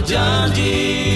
Berjanji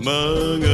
mga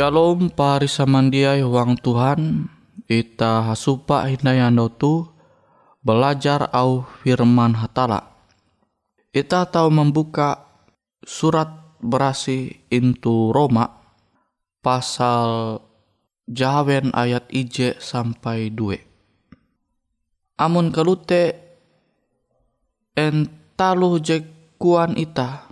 Shalom pari samandiai wang Tuhan Ita hasupa hindayando tu belajar au firman hatala. Ita tahu membuka surat berasi into Roma pasal jawen ayat ije sampai dua. Amun kalute en taluh je kuan ita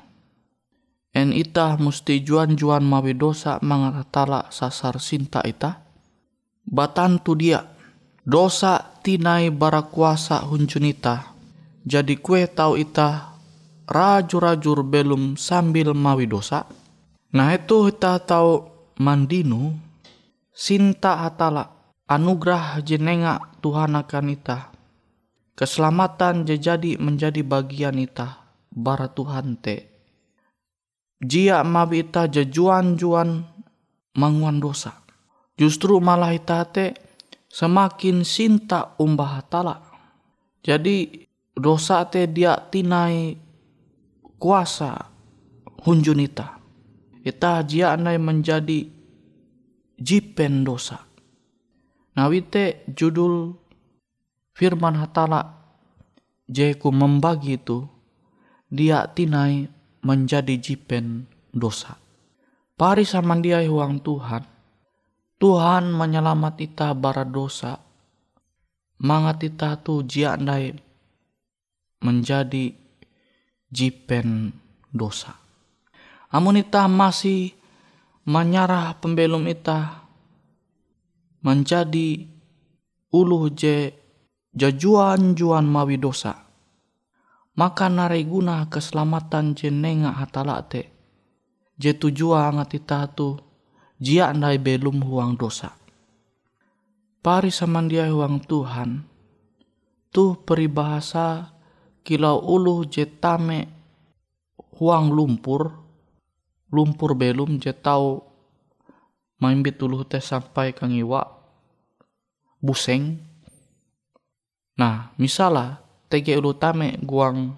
en ita musti juan-juan mawi dosa mangatala sasar sinta ita batantu dia dosa tinai bara kuasa huncun ita jadi kue tau ita rajur-rajur belum sambil mawi dosa? Nah itu ita tahu mandinu sinta atala anugerah jenenga Tuhan akan ita Keselamatan jadi menjadi bagian ita bara Tuhan te. Jia mabi ita jajuan-juan manguan dosa. Justru malah ita te semakin sinta umbah tala. Jadi dosa te dia tinai kuasa hunjun ita. Ita jia anai menjadi jipen dosa. Nawite judul firman hatala jeku membagi itu dia tinai menjadi jipen dosa. Pari sama dia uang Tuhan. Tuhan menyelamat ita bara dosa. Mangat ita tu jiandai menjadi jipen dosa. Amun ita masih menyarah pembelum ita menjadi uluh je jajuan-juan mawi dosa. Maka narai guna keselamatan jenenga hatala te. Je tujuan ngatita tu jia andai belum huang dosa. Pari samandia huang Tuhan. Tu peribahasa kilau ulu je tame huang lumpur. Lumpur belum je tau maimbit ulu teh sampai kangiwa buseng Nah, misalnya tege ulu tame guang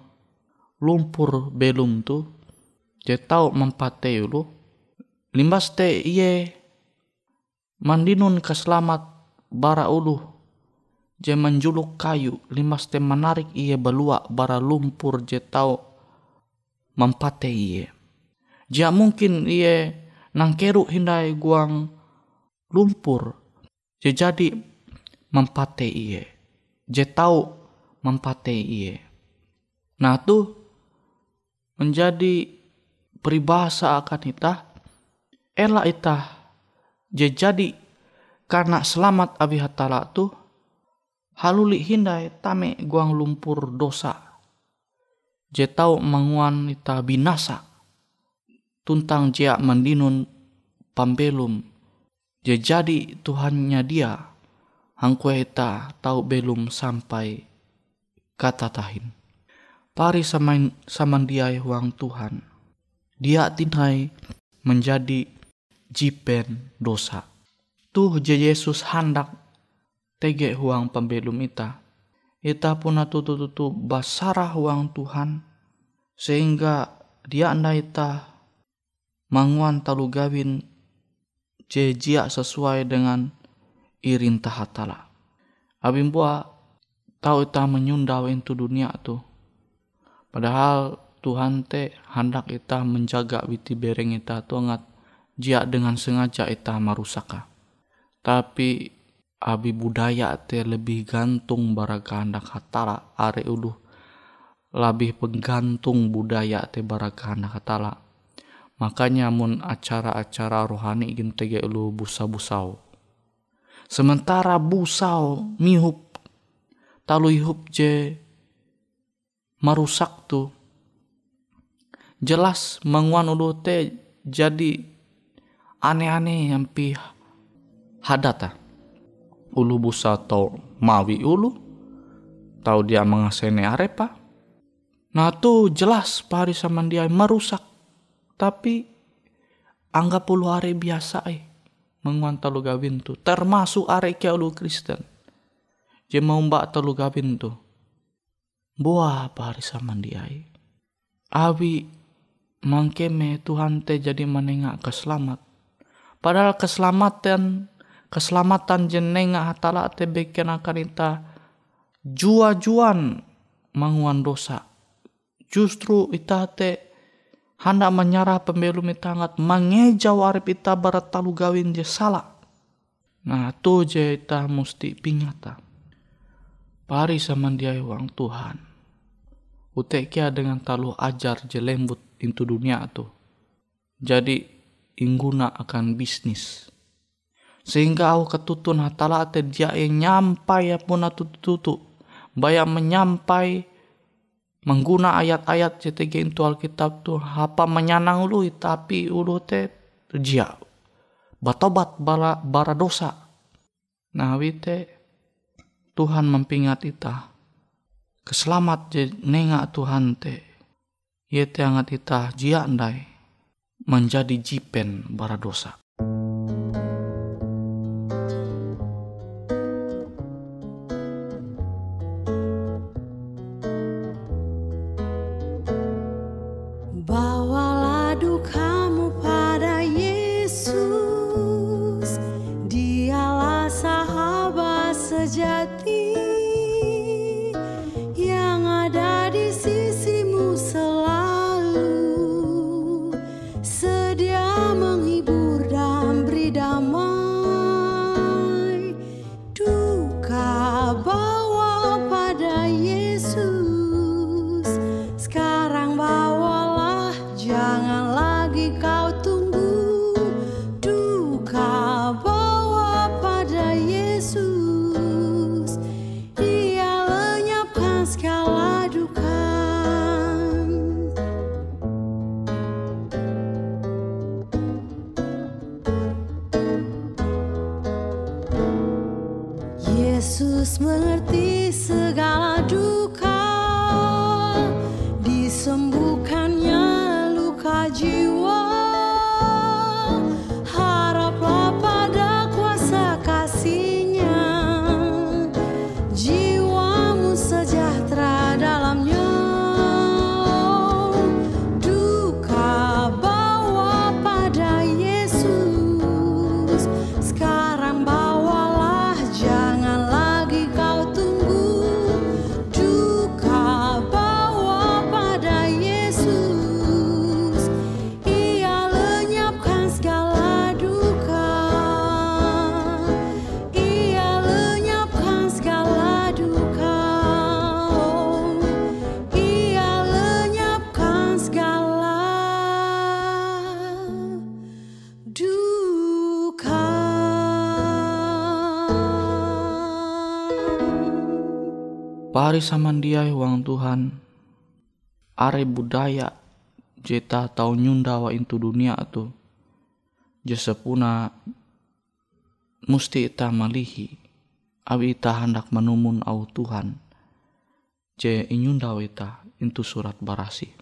lumpur belum tu, je tau mempate ulu, limbas te iye mandinun keselamat bara ulu, je menjuluk kayu, limbas te menarik iye belua bara lumpur je tau mempate iye. Jia mungkin iye nangkeru hindai guang lumpur, je jadi mempate iye je tahu mempate iye. Nah tu menjadi peribahasa akan ita ela ita je jadi karena selamat abi hatala tu haluli hindai tame guang lumpur dosa je tau manguan ita binasa tuntang jia mandinun pambelum je jadi Tuhannya dia Hangkue ta tau belum sampai kata tahin. Pari samain samandiai huang Tuhan. Dia tinhai menjadi jipen dosa. Tuh je Yesus hendak tege huang pembelum ita. Ita pun tutu-tutu basarah huang Tuhan. Sehingga dia anda ita manguan talu gawin jejia sesuai dengan irin tahatala. Abim buah tahu ita menyundau itu dunia tu. Padahal Tuhan te hendak ita menjaga witi bereng ita tu ngat jia dengan sengaja ita marusaka. Tapi abi budaya te lebih gantung bara kehendak hatala are ulu lebih penggantung budaya te bara kehendak hatala. Makanya mun acara-acara rohani ingin tege ulu busa-busau Sementara busau mihup talui hup je marusak tu. Jelas menguan ulu te jadi aneh-aneh yang pi hadata ulu busa atau mawi ulu tahu dia mengasene arepa nah tu jelas pari sama dia merusak tapi anggap ulu are biasa eh menguan talu gawin tu termasuk arek lu Kristen je mau mbak talu gawin tu buah pari sama diai awi mangkeme Tuhan te jadi menengak keselamat padahal keselamatan keselamatan jenenga hatala te beken akan ita jua-juan manguan dosa. Justru ita te hendak menyerah pembelum ita angat mengeja warip ita barat talu gawin je salah. Nah tu je ita mesti pingata. Pari sama dia uang Tuhan. Utekia dengan talu ajar je lembut into dunia tu. Jadi ingguna akan bisnis. Sehingga aku ketutun hatala te dia yang nyampai ya pun tutu menyampai mengguna ayat-ayat CTG itu Alkitab tuh apa menyanang ulu tapi ulu te jia batobat bara bara dosa nah wite Tuhan mempingat ita keselamat je nenga Tuhan te. Ye te angat ita jia andai menjadi jipen bara dosa Pari samandiai uang Tuhan. Are budaya jeta tau nyundawa into dunia tu. Jasepuna musti ita malihi. Abi ita hendak menumun au Tuhan. Je inyundawa ita into surat barasi.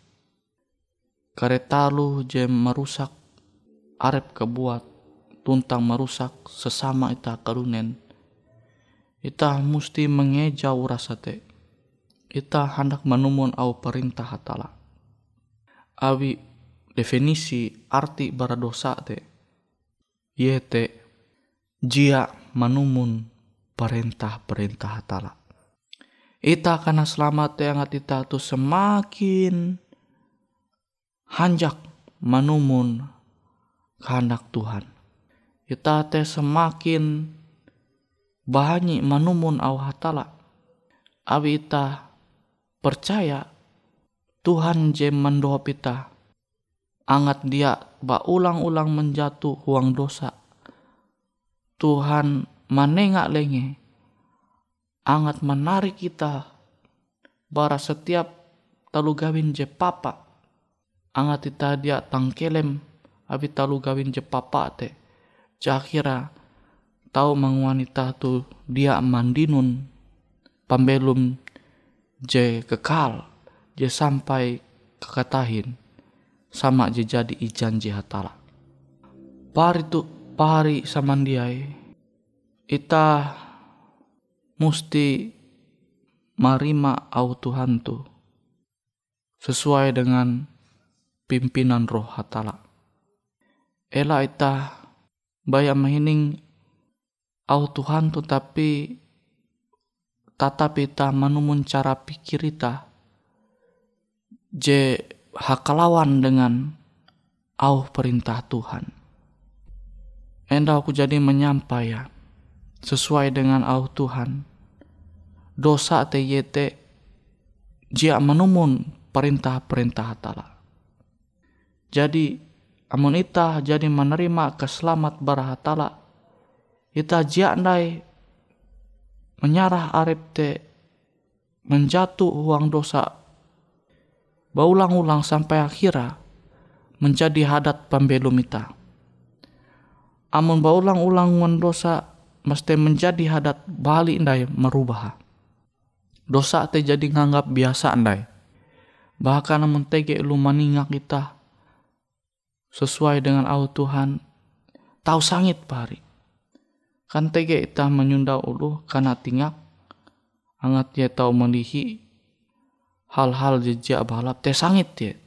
Karetalu je merusak arep kebuat tuntang merusak sesama ita karunen Ita musti mengejau rasa te. Ita hendak menumun au perintah hatala. Awi definisi arti baradosa te. Yete jia menumun perintah-perintah hatala. Ita karena selamat yang ita tu semakin hanjak menumun kehendak Tuhan. Ita te semakin bahanyi manumun au hatala awi ita percaya Tuhan je mendoa pita angat dia ba ulang-ulang menjatuh huang dosa. Tuhan manengak lenge angat menarik kita bara setiap talu gawin je papa. Angat ita dia tangkelem abi talu gawin je papa te. Jakira tahu mang wanita tu dia mandinun pembelum je kekal. Je sampai kekatahin. Sama je jadi ijan je hatala pari tu pari samandiai ita musti marima au Tuhan tu sesuai dengan pimpinan roh hatala. Ela ita bayam mahining au Tuhan tu tapi tatapi ita menumun cara pikir ita je hakalawan dengan au perintah Tuhan. Enda aku jadi menyampai ya, sesuai dengan au Tuhan. Dosa te yete jia menumun perintah-perintah tala. Jadi amun ita jadi menerima keselamat barahatala ita jia ndai menyarah arep te menjatuh uang dosa berulang-ulang sampai akhirnya menjadi hadat pembelum ita. Amun berulang-ulang uang dosa mesti menjadi hadat balik ndai merubah. Dosa te jadi nganggap biasa ndai. Bahkan amun tege lu meningak kita sesuai dengan au Tuhan tahu sangit pari. Kan tege ita menyunda ulu karena tingak angat ya tahu melihi hal-hal jejak balap teh sangit ya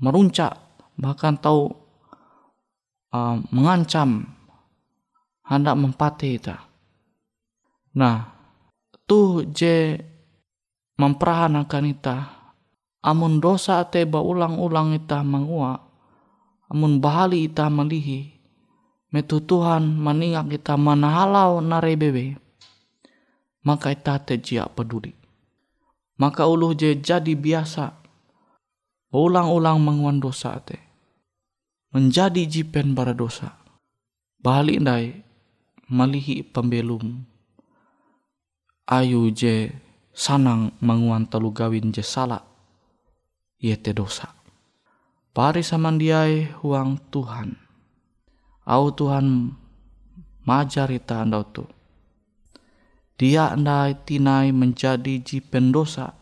meruncak bahkan tahu uh, mengancam hendak mempati ita. Nah, tuh je memperahanakan ita amun dosa te ulang-ulang ita mengua amun bahali ita melihi metu Tuhan meningak kita manahalau narebebe maka ita tejia peduli. Maka uluh je jadi biasa. Ulang-ulang menguan dosa te menjadi jipen bara dosa. Balik dai malihi pembelum. Ayu je sanang menguan telu gawin je salah te dosa. Pari samandiai huang Tuhan au Tuhan majarita andau tu. Dia andai tinai menjadi ji pendosa.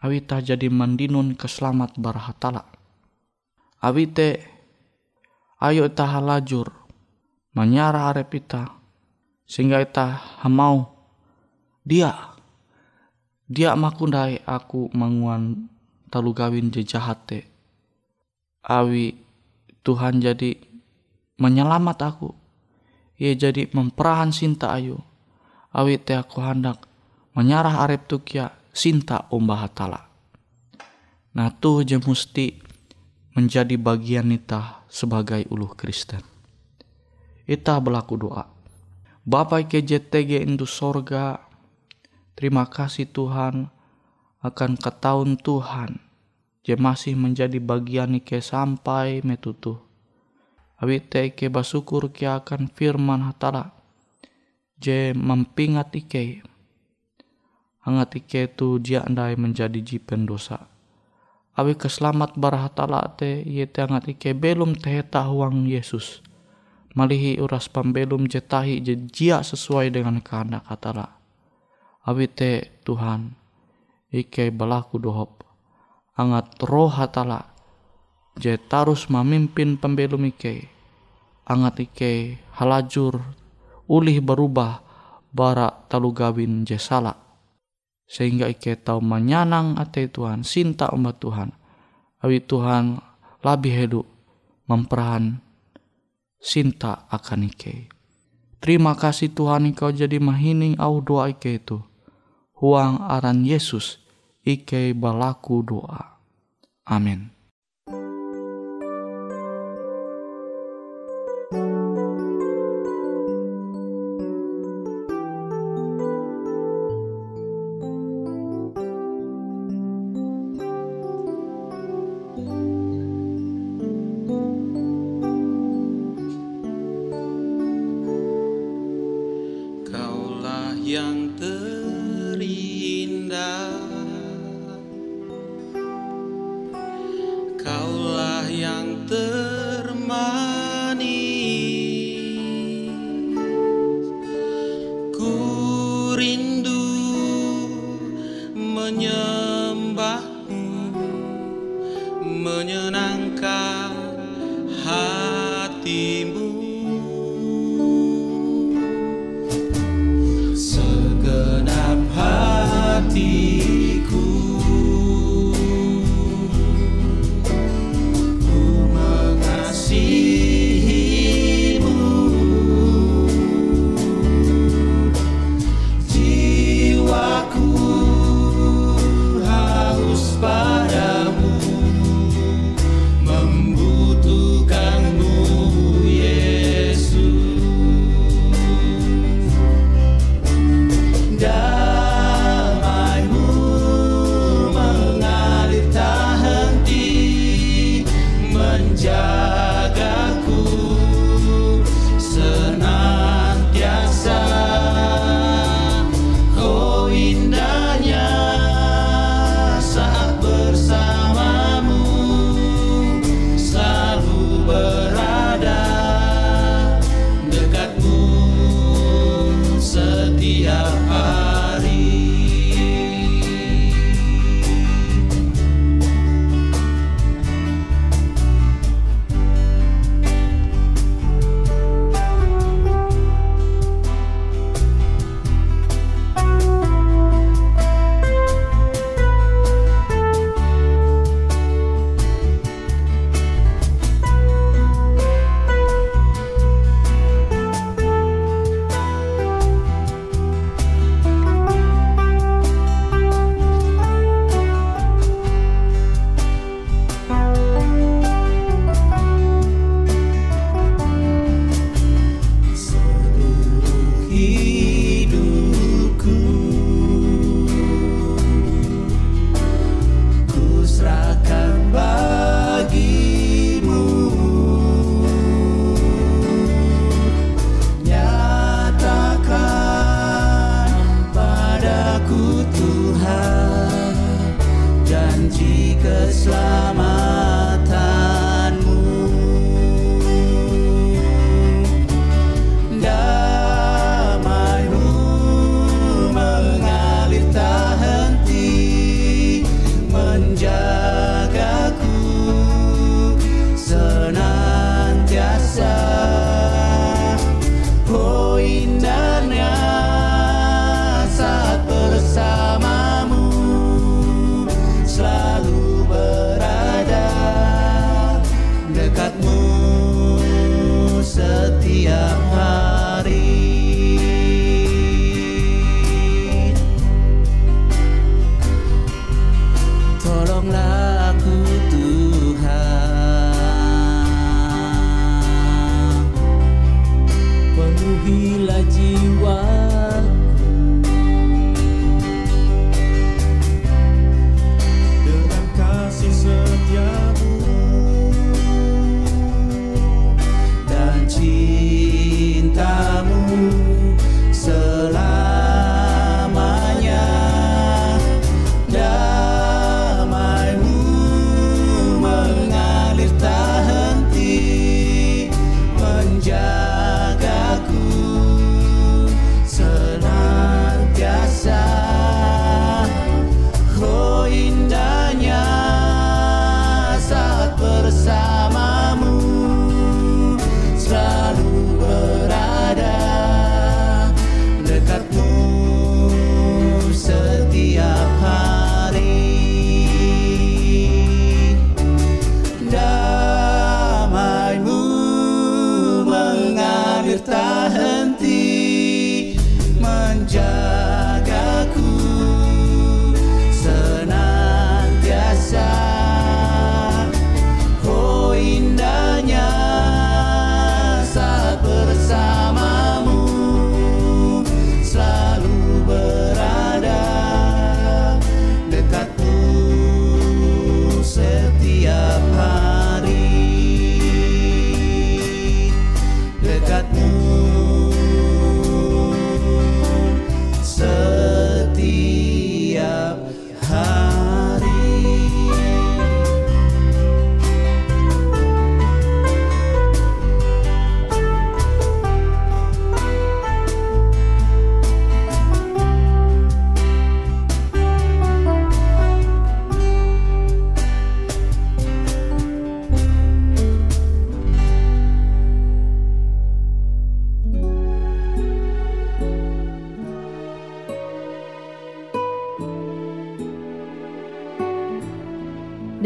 Awita jadi mandinun keselamat barahatala. Awite ayo ita halajur menyara arep ita sehingga ita hamau dia dia makundai aku manguan talu gawin je jahate awi Tuhan jadi menyelamat aku. Ia jadi memperahan sinta ayu. Awit te aku hendak menyarah arep tukia sinta umbah hatala. Nah tuh je musti menjadi bagian ita sebagai uluh Kristen. Ita berlaku doa. Bapak ke JTG into sorga, terima kasih Tuhan akan ketahun Tuhan. Je masih menjadi bagian ike sampai metutuh awite ke basukur ke akan firman hatala. Je mempingat ike hangat ike tu dia andai menjadi jipen dosa. Awi keselamat barahatala te ye te hangat ike belum teh tahuang Yesus. Malihi uras pembelum jetahi je jia sesuai dengan kehendak hatala. Awi te Tuhan ike balaku dohop. Angat roh hatala je tarus memimpin pembelum ike angat ike halajur ulih berubah bara talu gawin je salah sehingga ike tahu menyanang ate Tuhan sinta umat Tuhan. Awi Tuhan lebih hidup memperahan sinta akan ike. Terima kasih Tuhan engkau jadi mahining au doa ike itu. Huang aran Yesus ike balaku doa. Amin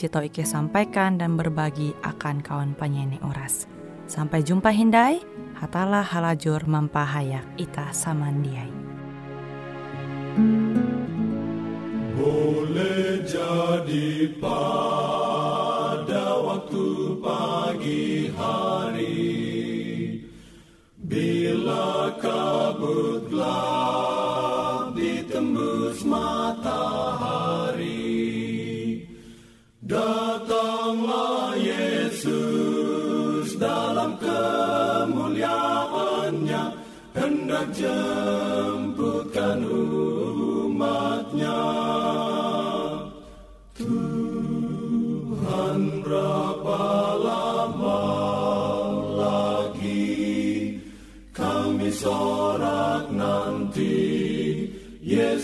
jito Ike sampaikan dan berbagi akan kawan penyanyi Uras. Sampai jumpa Hindai, hatalah halajur mampahayak ita samandiai. Boleh jadi pada waktu pagi hari Bila kabut gelap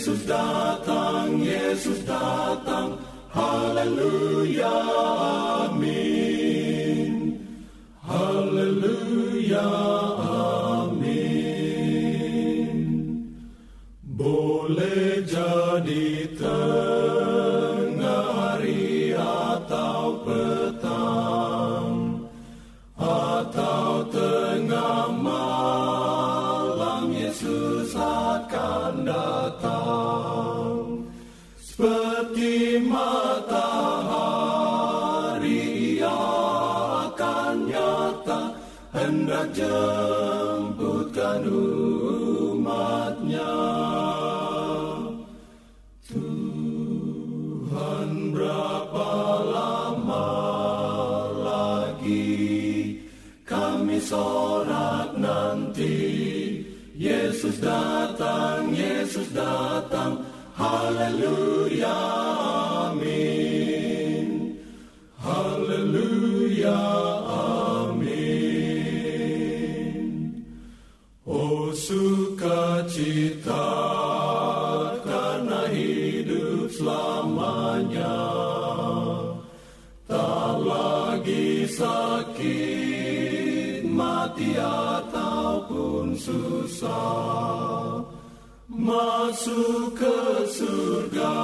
Yesus datang, Yesus datang. Haleluya, Hendak jemputkan umatnya. Tuhan berapa lama lagi kami sorak nanti? Yesus datang, Yesus datang, haleluya, Tak lagi sakit, mati ataupun susah. Masuk ke surga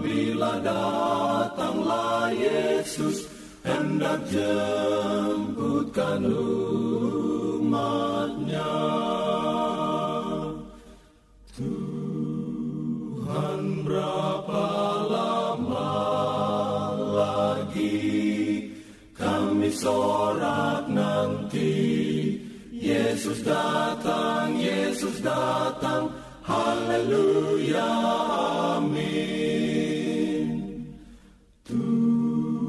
bila datanglah Yesus Hendak jemputkan sorak nanti Yesus datang, Yesus datang, haleluya, amin. Tuhan